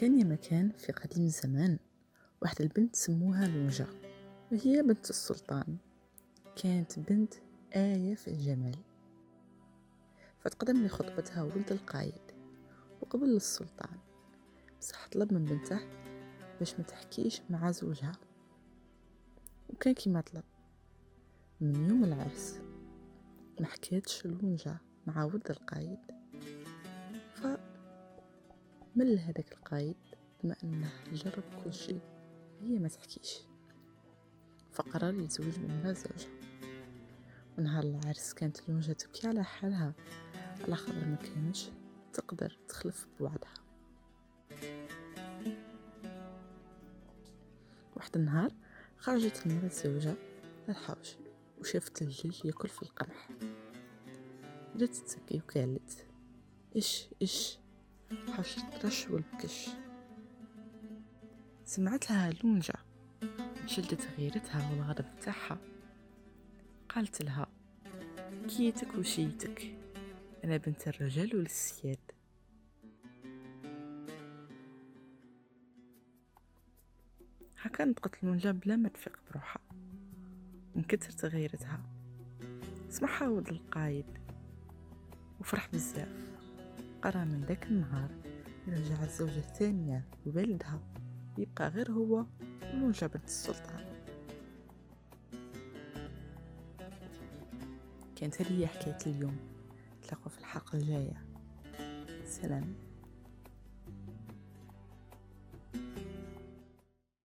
كان يا مكان في قديم الزمان واحدة البنت سموها لونجا وهي بنت السلطان. كانت بنت آية في الجمال. فتقدم لخطبتها ولد القايد وقبل السلطان. بصح طلب من بنته باش ما تحكيش مع زوجها. وكان كيما طلب. من يوم العرس ما حكيتش لونجا مع ولد القايد. ف مل هذاك القايد بما أنه جرب كل شيء؟ هي ما تحكيش. فقرر يتزوج من زوجها. ونهار العرس كانت لونجا تبكي على حالها. على خاطر ما كانش تقدر تخلف بوعدها. واحد النهار خرجت المرأة زوجها للحوش وشافت الجلج ياكل في القمح. بدات تسكي وقالت اش اش حوش الطرش والبكش. سمعت لها لونجا شلدت غيرتها والغضب تاعها قالت لها كيتك وشيتك. أنا بنت الرجال والسياد هكا نطقت لونجا بلا ما تفيق بروحها. من كتر تغيرتها سمعها ولد القايد. وفرح بزاف. قرر من ذاك النهار يرجع الزوجة الثانية ووالدها يبقى غير هو ولونجا بنت السلطان كانت هذه حكاية اليوم. نتلاقوا في الحلقة الجاية. سلام.